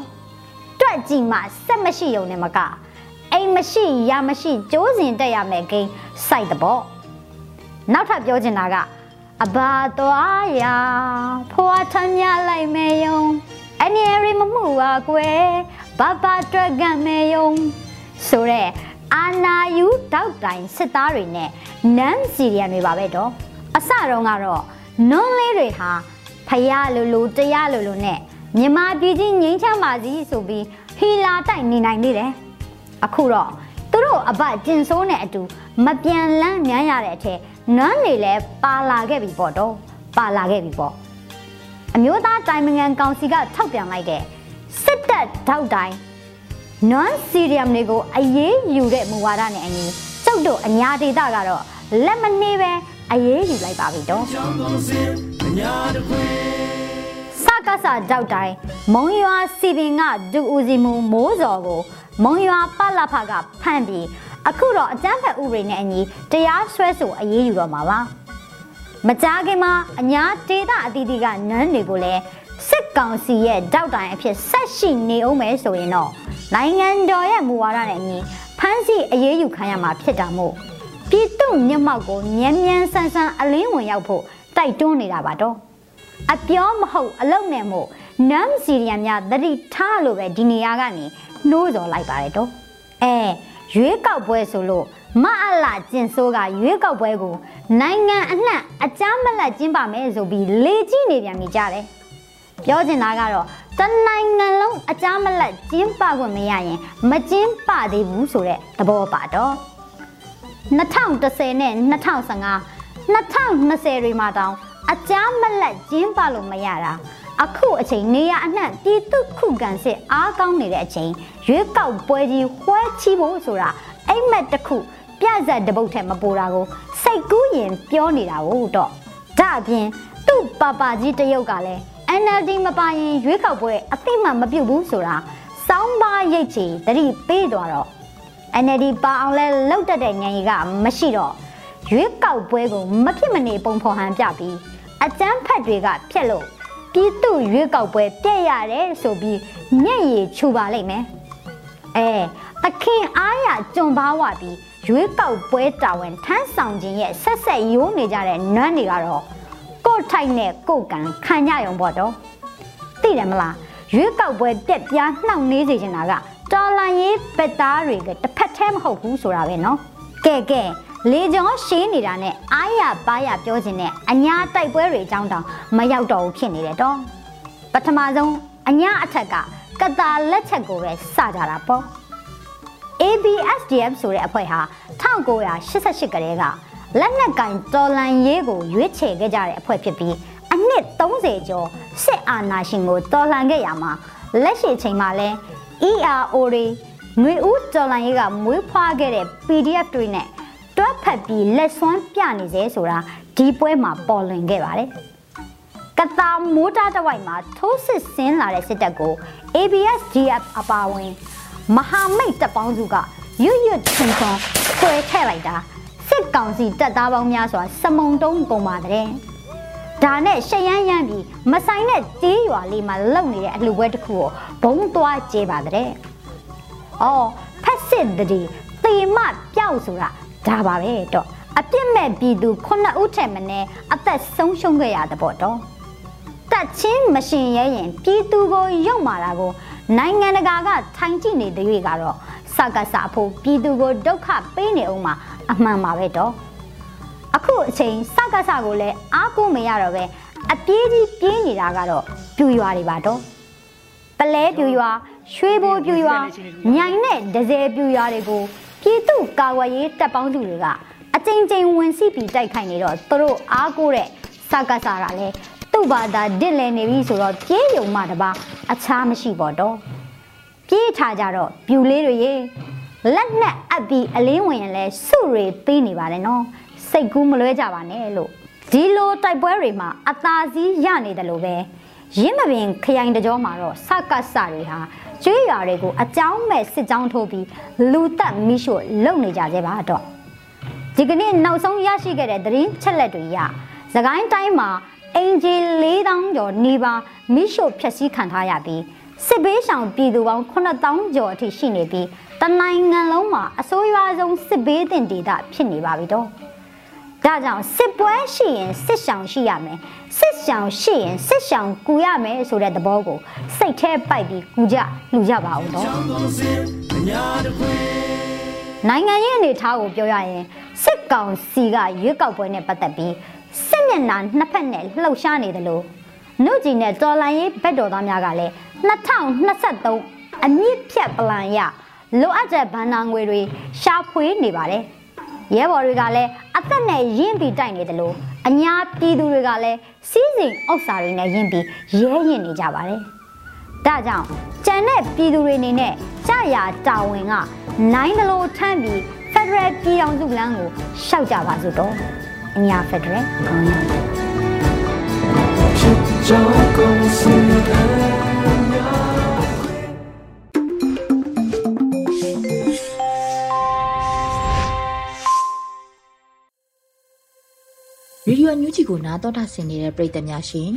တွက်ကြည့်မှဆက်မရှိုံနဲ့မကအိမ်မရှိရမရှိကျိုးစင်တက်ရမယ်ဂိမ်း စိုက်တဲ့ပေါ့နောက်ထပ်ပြောချင်တာကအဘာသွားရဖွာထမ်းမြလိုက်မယ်ယုံအနေရီမမှုပါကွယ်ဘာဘာတွက်ကမယ်ယုံဆိုတဲ့အာနာယူတောက်တိုင်စစ်သားတွေနဲ့နန်စီရီယန်တွေပါပဲတော့အစတုန်းကတော့နွန်းလေးတွေဟာဖယားလိုလိုတရားလိုလိုနဲ့မြမပြည်ကြီးငိမ့်ချမ်းပါစီဆိုပြီးဟီလာတိုက်နေနိုင်နေတယ်အခုတော့ သူတို့အဘကျင်ဆိုးနဲ့အတူမပြန်လန်းမြန်းရတဲ့အထက်နွမ်းနေလဲပါလာခဲ့ပြီပေါ့တော့ပါလာခဲ့ပြီပေါ့အမျိုးသားတိုင်ပင်ခံကောင်စီကထောက်ပြန်လိုက်တဲ့စစ်တပ်ထောက်တိုင်းနွမ်းစီရီယမ်တွေကိုအရေးယူတဲ့မူဝါဒနဲ့အညီကျုပ်တို့အညာဒေတာကတော့လက်မနှေးပဲအရေးယူလိုက်ပါပြီတော့စကားစာတောက်တိုင်းမုံရွာစီပင်ကဒူဦးစီမူမိုးစော်ကို မုံရွာပလဖကဖမ်းပြီးအခုတော့အကြမ်းဖက်ဥပဒေနဲ့အညီတရားစွဲဆိုအရေးယူတော့မှာပါမကြားခင်မှာအညာဒေတာအသီးသီးကနန်းတွေကိုလည်းစစ်ကောင်စီရဲ့တောက်တိုင်အဖြစ်ဆက်ရှိနေအောင်မယ်ဆိုရင်တော့နိုင်ငံတော်ရဲ့မူဝါဒနဲ့အညီဖမ်းဆီးအရေးယူခံရမှာဖြစ်တာမို့ပြည်သူမျက်မှောက်ကိုမြ мян ဆန်းဆန်းအလင်းဝင်ရောက်ဖို့တိုက်တွန်းနေတာပါတော့အပြောမဟုတ်အလုံနဲ့မို့နမ်စီရီယန်များသတိထားလို့ပဲဒီနေရာကနေ နှိုးစော်လိုက်ပါတယ်တော့အဲရွေးကောက်ပွဲဆိုလို့မအလာကျင်ဆိုးကရွေးကောက်ပွဲကိုနိုင်ငံအနှံ့အကြမ်းမလက်ကျင်းပမယ်ဆိုပြီးလေကြည့်နေပြန်ပြီကြတယ်ပြောချင်တာကတော့တနိုင်ငံလုံးအကြမ်းမလက်ကျင်းပခွင့်မရရင်မကျင်းပသေးဘူးဆိုတဲ့သဘောပါတော့2010နဲ့2015 2020တွေမှာတောင်အကြမ်းမလက်ကျင်းပလို့မရတာ အခုအချိန်နေရအနှံ့ပြည်သူခုခံစစ်အားကောင်းနေတဲ့အချိန်ရွေးကောက်ပွဲကြီးဝှဲချီဖို့ဆိုတာအိမ်မက်တစ်ခုပြဇက်တပုတ်ထက်မပိုတာကိုစိတ်ကူးရင်ပြောနေတာကိုတော့ဒါအပြင်သူ့ပါပါကြီးတရုတ်ကလည်း NLD မပါရင်ရွေးကောက်ပွဲအသိမှမပြုတ်ဘူးဆိုတာစောင်းပါရိတ်ချီတတိပေးသွားတော့ NLD ပါအောင်လဲလောက်တက်တဲ့ညံရီကမရှိတော့ရွေးကောက်ပွဲကိုမဖြစ်မနေပုံဖော်ဟန်ပြပြီးအကျန်းဖက်တွေကဖျက်လို့ ပြည်သူရွေးကောက်ပွဲပြက်ရတယ်ဆိုပြီးမျက်ရည်ချူပါလိမ့်မယ်။အဲသခင်အားရကြုံပါဝပြီးရွေးကောက်ပွဲတာဝန်ထမ်းဆောင်ခြင်းရဲ့ဆက်ဆက်ရိုးနေကြတဲ့နန်းတွေကတော့ကို့ထိုက်နဲ့ကို့ကန်ခံကြရုံပေါ့တော့။သိတယ်မလား။ရွေးကောက်ပွဲပြက်ပြားနှောင့်နှေးစေချင်တာကတော်လန်ရေးပက်သားတွေကတစ်ဖက်တည်းမဟုတ်ဘူးဆိုတာပဲနော်။ကဲကဲ လေကြောရှင်းနေတာနဲ့အားရပါရပြောခြင်းနဲ့အညာတိုက်ပွဲတွေအကြောင်းတောင်မရောက်တော့ဘူးဖြစ်နေတယ်တော့ပထမဆုံးအညာအထက်ကကတာလက်ချက်ကိုပဲစကြတာပေါ့ ABSDF ဆိုတဲ့အဖွဲ့ဟာ1988ကတည်းကလက်နက်ကင်တော်လန်ရေးကိုရွေးချယ်ခဲ့ကြတဲ့အဖွဲ့ဖြစ်ပြီးအနှစ်30ကျော်စစ်အာဏာရှင်ကိုတော်လှန်ခဲ့ရမှာလက်ရှိချိန်မှာလဲ ERO တွေຫນွေဦးတော်လန်ရေးကမွေးဖွားခဲ့တဲ့ PDF တွေနဲ့ တွက်ဖက်ပြီးလက်စွမ်းပြနေစေဆိုတာဒီပွဲမှာပေါ်လွင်ခဲ့ပါတယ်ကတာမိုးတားတဝိုက်မှာထိုးစစ်ဆင်းလာတဲ့စစ်တပ်ကို ABSDF အပါဝင်မဟာမိတ်တပ်ပေါင်းစုကရွတ်ရွတ်ချုံချုံဆွဲထည့်လိုက်တာစစ်ကောင်စီတပ်သားပေါင်းများစွာစမုံတုံးကုန်ပါတဲ့ဒါနဲ့ရှရမ်းရမ်းပြီးမဆိုင်တဲ့တေးရွာလေးမှာလုံနေတဲ့အလှပွဲတစ်ခုကိုဘုံသွားကျေးပါတဲ့။အော်ဖက်စစ်တည်းတေမပျောက်ဆိုတာ ဒါပါပဲတော့အပြစ်မဲ့ပြည်သူခုနှစ်ဦးထက်မနည်းအသက်ဆုံးရှုံးခဲ့ရတဲ့ပေါ့တော့တက်ချင်းမရှင်ရဲရင်ပြည်သူကိုရုံမာတာကိုနိုင်ငံတကာကထိုင်ကြည့်နေတဲ့တွေကတော့စကားစာဖို့ပြည်သူကိုဒုက္ခပေးနေအောင်မှာအမှန်ပါပဲတော့အခုအချိန်စကားစာကိုလည်းအားကိုးမရတော့ပဲအပြေးကြီးပြေးနေတာကတော့ပြူရွာတွေပါတော့ပလဲပြူရွာရွှေဘိုပြူရွာညိုင်နဲ့ဒဇယ်ပြူရွာတွေကို ပြည်သူကာကွယ်ရေးတပ်ပေါင်းစုတွေကအကြိမ်ကြိမ်ဝင်စီးပြီးတိုက်ခိုက်နေတော့သူတို့အားကိုးတဲ့စကားစာကလည်းသူ့ဘာသာဒစ်လဲနေပြီဆိုတော့ပြေးယုံမှတပါအခြားမရှိပေါ့တော့ပြေးထားကြတော့ပြူလေးတွေရေလက်နဲ့အပ်ပြီးအလင်းဝင်ရင်လဲစုတွေပေးနေပါတယ်နော်စိတ်ကူးမလွဲကြပါနဲ့လို့ဒီလိုတိုက်ပွဲတွေမှာအသာစီးရနေတယ်လို့ပဲရင်းမပင်ခရိုင်တကြောမှာတော့စကတ်စတွေဟာ ကျွေးရွာတွေကိုအကြောင်းမဲ့စစ်ကြောင်းထိုးပြီးလူတက်မိရှို့လုံနေကြသေးပါတော့ဒီကနေ့နောက်ဆုံးရရှိခဲ့တဲ့သတင်းချက်လက်တွေရသခိုင်းတိုင်းမှာအင်ဂျီ4000ကျော်နေပါမိရှို့ဖျက်ဆီးခံထားရပြီးစစ်ဘေးရှောင်ပြည်သူပေါင်း9000ကျော်အထိရှိနေပြီးတနိုင်ငံလုံးမှာအစိုးရဆုံးစစ်ဘေးတင်ဒေသဖြစ်နေပါပြီတော့ ဒါကြောင့်စစ်ပွဲရှိရင်စစ်ဆောင်ရှိရမယ်စစ်ဆောင်ရှိရင်စစ်ဆောင်ကူရမယ်ဆိုတဲ့သဘောကိုစိတ်แท้ပိုက်ပြီးကူကြလူကြပါအောင်တော့နိုင်ငံရေးအနေထားကိုပြောရရင်စစ်ကောင်စီကရွေးကောက်ပွဲနဲ့ပတ်သက်ပြီးစစ်မျက်နှာနှစ်ဖက်နဲ့လှုပ်ရှားနေတယ်လို့နှုတ်ကြီးနဲ့တော်လန်ရေးဘက်တော်သားများကလည်း2023အမြင့်ဖြတ်ပလန်ရလိုအပ်တဲ့ဗန်နာငွေတွေရှာဖွေနေပါတယ် ရဲဘော်တွေကလည်းအသက်နဲ့ရင်းပြီးတိုက်နေတယ်လို့အညာပြည်သူတွေကလည်းစီးစိမ်ဥစ္စာတွေနဲ့ရင်းပြီးရဲရင်နေကြပါတယ်ဒါကြောင့်ကြံတဲ့ပြည်သူတွေအနေနဲ့ကြာရာတာဝန်ကနိုင်တယ်လို့ထမ်းပြီး Federal ပြည်အောင်စုလမ်းကိုရှောက်ကြပါစို့တော့အညာ Federal ကောင်းရ ရေဒီယိုညူးချီကိုနားတော်တာဆင်နေတဲ့ပရိသတ်များရှင်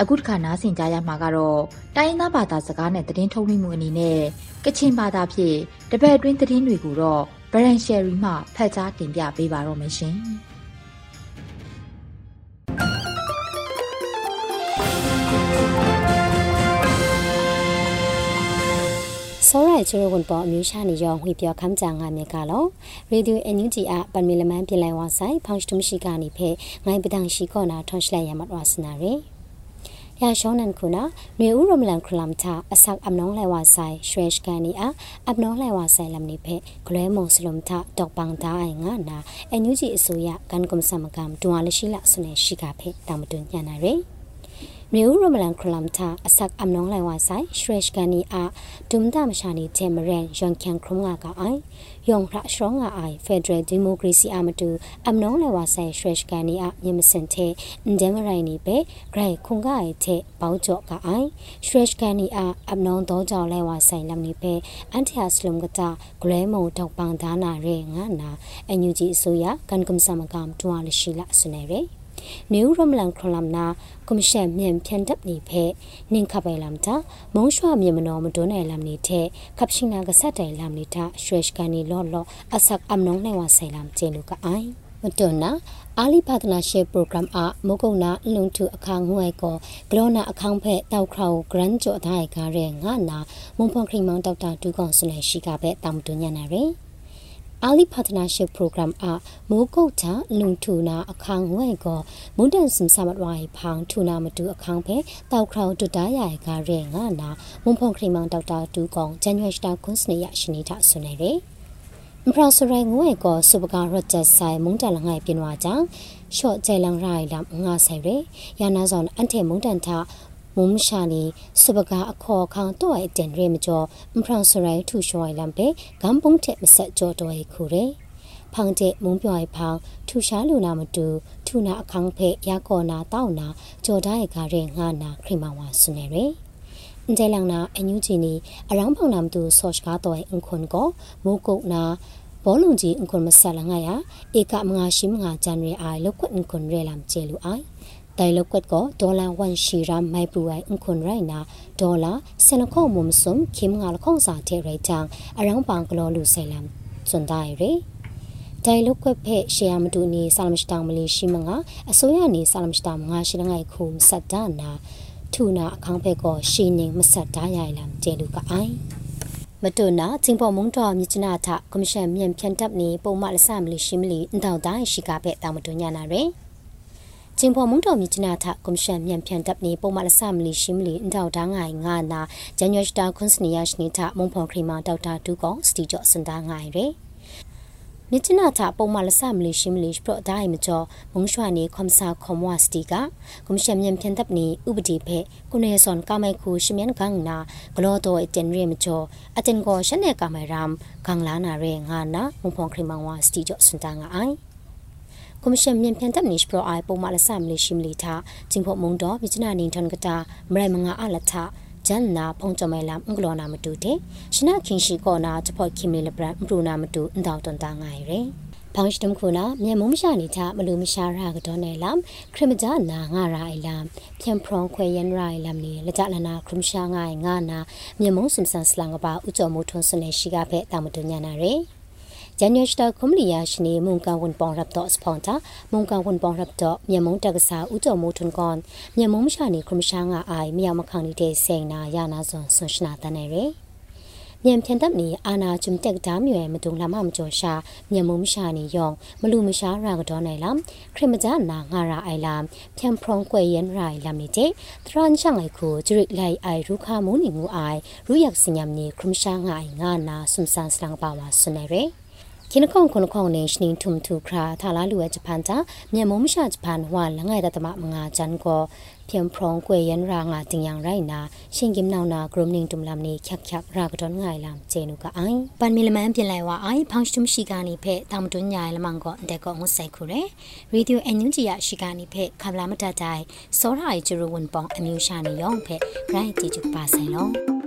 အခုတစ်ခါနားဆင်ကြရမှာကတော့တိုင်းရင်းသားဘာသာစကားနဲ့သတင်းထုတ်လွှင့်မှုအနေနဲ့ကချင်ဘာသာဖြင့်တပတ်အတွင်းသတင်းတွေကိုတော့ဗရန်ရှယ်ရီမှဖတ်ကြားတင်ပြပေးပါတော့မယ်ရှင် စောရိုင်ချူဝန်ပေါ်အမျိုးရှာနေရောငွေပြောခမ်းကြငါမြေကလောရေဒီယိုအန်ယူဂျီအပန်မီလမန်ပြင်လိုက်ဝါဆိုင်ဖောင်စတမရှိကနေဖဲငိုင်းပဒန်ရှိကောနာထွန်ရှလိုက်ရမတ်ဝါစနာရေရာရှောင်းနန်ခုနာနွေဦးရမလန်ခလမ်တာအစက်အမနောင်းလိုက်ဝါဆိုင်ရှရက်ကန်နီအာအမနောင်းလိုက်ဝါဆိုင်လမ်နိဖဲဂလွဲမုံစလုံတာဒေါက်ပန်တာအိုင်ငါနာအန်ယူဂျီအစိုးရကန်ကွန်ဆမ်ကမ်တွာလရှိလာစနေရှိကဖဲတာမတွညနာရေ မြို့ရမလန်ခလမ်တာအစက်အမနောင်းလိုက်ဝါဆိုင်ရှရက်ကန်နီအာဒုံတာမရှာနီဂျေမရန်ယန်ကန်ခရုံငါကအိုင်ယောင်ရရှောင်းငါအိုင်ဖက်ဒရယ်ဒီမိုကရေစီအမတူအမနောင်းလိုက်ဝါဆိုင်ရှရက်ကန်နီအာမြမစင်တဲ့အန်ဒမရိုင်နီပဲဂရိုင်ခုံကအိုင်တဲ့ပေါကြော့ကအိုင်ရှရက်ကန်နီအာအမနောင်းတော့ကြောင့်လိုက်ဝါဆိုင်လမ်နီပဲအန်တီယာစလုံကတာဂလဲမုံတောက်ပန်ဒါနာရဲငါနာအန်ယူဂျီအစိုးရကန်ကမ်ဆမ်ကမ်တွာလရှိလာစနေရဲ နေဦးရမလန်ခလမ်နာကွန်ရှင်မြန်ဖြန်တပ်နေဖဲနင်ခပိုင်လမ်တာမုံရွှမြေမနော်မတွန်းနယ်လမ်နေတဲ့ကပ်ရှိနာကဆက်တိုင်လမ်နေတာရွှေရှကန်နီလော့လော့အဆက်အမနုံနိုင်ဝဆိုင်လမ်ကျင်းလူကအိုင်မတွန်းနာအာလီပါတနာရှေပရိုဂရမ်အမုကုံနာလုံထုအခါငွေကောဂလောနာအခန်းဖက်တောက်ခေါဂရန်ကျော်တိုင်းကားရဲငါနာမုံဖွန်ခရီမောင်ဒေါက်တာဒူကောင်စနေရှိကပဲတာမတွညနာရယ် အာလီပါတနာရှစ် program အမိုးကုတ်ချလုံထူနာအခန်းဝဲကောမွန်တန်စင်ဆမတ်ဝိုင်ဖောင်ထူနာမတူအခန်းဖဲတောက်ခေါတူတားရရကရဲငါနာမွန်ဖုန်ခရီမောင်ဒေါက်တာတူကောင်ဂျန်နွေစတာကွန်စနေရရှိနေတာဆွနေတယ်မပရစရိုင်ငွေကောစပကာရချက်ဆိုင်မုန်တန်လငိုင်ပြင်းဝါကြောင့်ရှော့ကျဲလန်ရိုင်လမ်ငါဆိုင်ရယာနာဇွန်အန်တေမုန်တန်တာ မုံရှာနီစပကအခေါ်ခေါင်တော့အတန်ရဲမကျော်မဖရန်စရိုင်ထူရှော်လမ်ပေဂမ်ပုံတဲ့မဆက်ကျော်တော့ခုရဲဖောင်တဲ့မုံပြော်ဖောင်ထူရှားလူနာမတူထူနာအခန်းဖဲရကောနာတောက်နာကြော်တိုင်းကရဲငါနာခရီမဝါဆုနေရဲအန်တဲလောင်နာအန်ယူဂျီနီအရောင်းဖောင်နာမတူဆော့ချ်ကားတော့အင်ခွန်ကိုမိုးကုတ်နာဘောလုံးကြီးအင်ခွန်မဆက်လာငါရဧကမငါရှိမငါဂျန်ရဲအိုင်လောက်ကွအင်ခွန်ရဲလမ်ကျဲလူအိုင် တိုင်လောက်ကွက်ကိုဒေါ်လာ1ရှီရမ်မိုင်ပူဝိုင်အခွန်ရိုင်နာဒေါ်လာစနခုံမုံစုံခိမငါလခုံစာတဲ့ရိုင်ချန်အရောင်းပန်ကလောလူဆဲလမ်စွန်ဒိုင်ရီတိုင်လုကွက်ဖက်ရှေယာမတူနီဆာလမစတောင်မလေးရှိမငါအစိုးရနေဆာလမစတောင်ငါရှိလငိုင်ခုမဆက်ဒါနာထူနာအခန်းဖက်ကိုရှီနေမဆက်ဒါရိုင်လမ်ကျဲလူကအိုင်မတူနာချင်းပေါ်မုံတော်မြချနာထကော်မရှင်မြန်ဖြန်တပ်နေပုံမလဆမလေးရှိမလီအန်တောက်တိုင်းရှိကပဲတာမတူညာနာရယ် ကျင်းဖော်မုံတော်မြချနာထကွန်ရှင်မြန်ဖြန်တပ်နေပုံမလဆမလီရှိမလီအန်တောက်ဒါငိုင်ငါနာဂျန်ရွှေစတာခွန်စနီယာရှနီထမုံဖော်ခရီမာဒေါက်တာဒူကောင်စတီကျော်စန်တာငိုင်ရယ်မြချနာထပုံမလဆမလီရှိမလီပရော့ဒိုင်မကျော်မုံရွှာနေခွန်စာခွန်ဝါစတီကကွန်ရှင်မြန်ဖြန်တပ်နေဥပဒေဖဲကုနေဆွန်ကမိုင်ခုရှိမြန်ကန်နာဂလောတော်အတန်ရဲမကျော်အတန်ကိုရှနေကမိုင်ရမ်ကန်လာနာရဲငါနာမုံဖော်ခရီမာဝါစတီကျော်စန်တာငိုင် ကွန်မရှင်မြန်ပြန်တပ်နေစပရိုအိုင်ပုံမလဆမ်လေးရှိမလီထားချင်းဖို့မုံတော့မြချနာနင်းထွန်ကတာမရိုင်မငါအလထဂျန်နာဖုံကြမဲလမ်အင်္ဂလောနာမတူတဲ့ရှနာခင်ရှိကောနာချဖို့ခင်မီလဘရန်ပရူနာမတူအန်တောက်တန်တာငိုင်ရယ်ဘောင်းစတမ်ခုနာမြန်မုံမရှာနေချမလူမရှာရာကတော့နေလမ်ခရမဂျာနာငါရာအိလမ်ပြန်ဖရုံခွေယန်ရိုင်လမ်နေလကြလနာခရမရှာငိုင်ငါနာမြန်မုံစုံဆန်စလန်ကပါဥကြော်မိုးထွန်းစနေရှိကဖဲတာမတူညာနာရယ် ဂျန်ယရှတာကွန်လီယာရှနီမုန်ကဝန်ပေါင်ရပ်တော့စပွန်တာမုန်ကဝန်ပေါင်ရပ်တော့မြန်မုံတက္ကစာဥကြော်မိုးထွန်းကွန်မြန်မုံမရှာနေခရမရှာငါအိုင်မြောက်မခေါင်နေတဲ့စိန်နာယာနာဇွန်ဆွန်ရှနာတနေရယ်မြန်ဖြန်တပ်နေအာနာဂျုံတက်ဒါမြွယ်မတုံလာမမကျော်ရှာမြန်မုံမရှာနေယောင်မလူမရှာရာကတော့နေလားခရမကြနာငါရာအိုင်လာဖြန်ဖရုံကွယ်ယန်ရိုင်လာမီတဲ့ထရန်ချန်လိုက်ကိုဂျရိလိုက်အိုင်ရူခါမုန်နီငူအိုင်ရူရက်စညမ်နေခရမရှာငါအိုင်ငါနာဆွမ်ဆန်စလန်ပါဝါဆွနေရယ် คินคงคนคงเนชนิงทุมทุคราทาลาลูเอจพันจาเมียมมชาจพันว่าละไงตะตะมะมงาจันก็เพียงพร้องกวยยันรางาจิงยังไรนาชิงกิมนาวนากรมนิงตุมลำนี้คักคักรากดอนไงลำเจนุกะไอปันมีละมันเปลี่ยนไลว่าไอพังชุมชิกานิเพตามตุนยายละมังก็เดก็งใส่คุเรรีดิโอเอ็นยุจิยาชิกานิเพคำลามตาใจโซราไอจูรุวนปองอมิวชานิยองเพไรจิจุปาไซลอง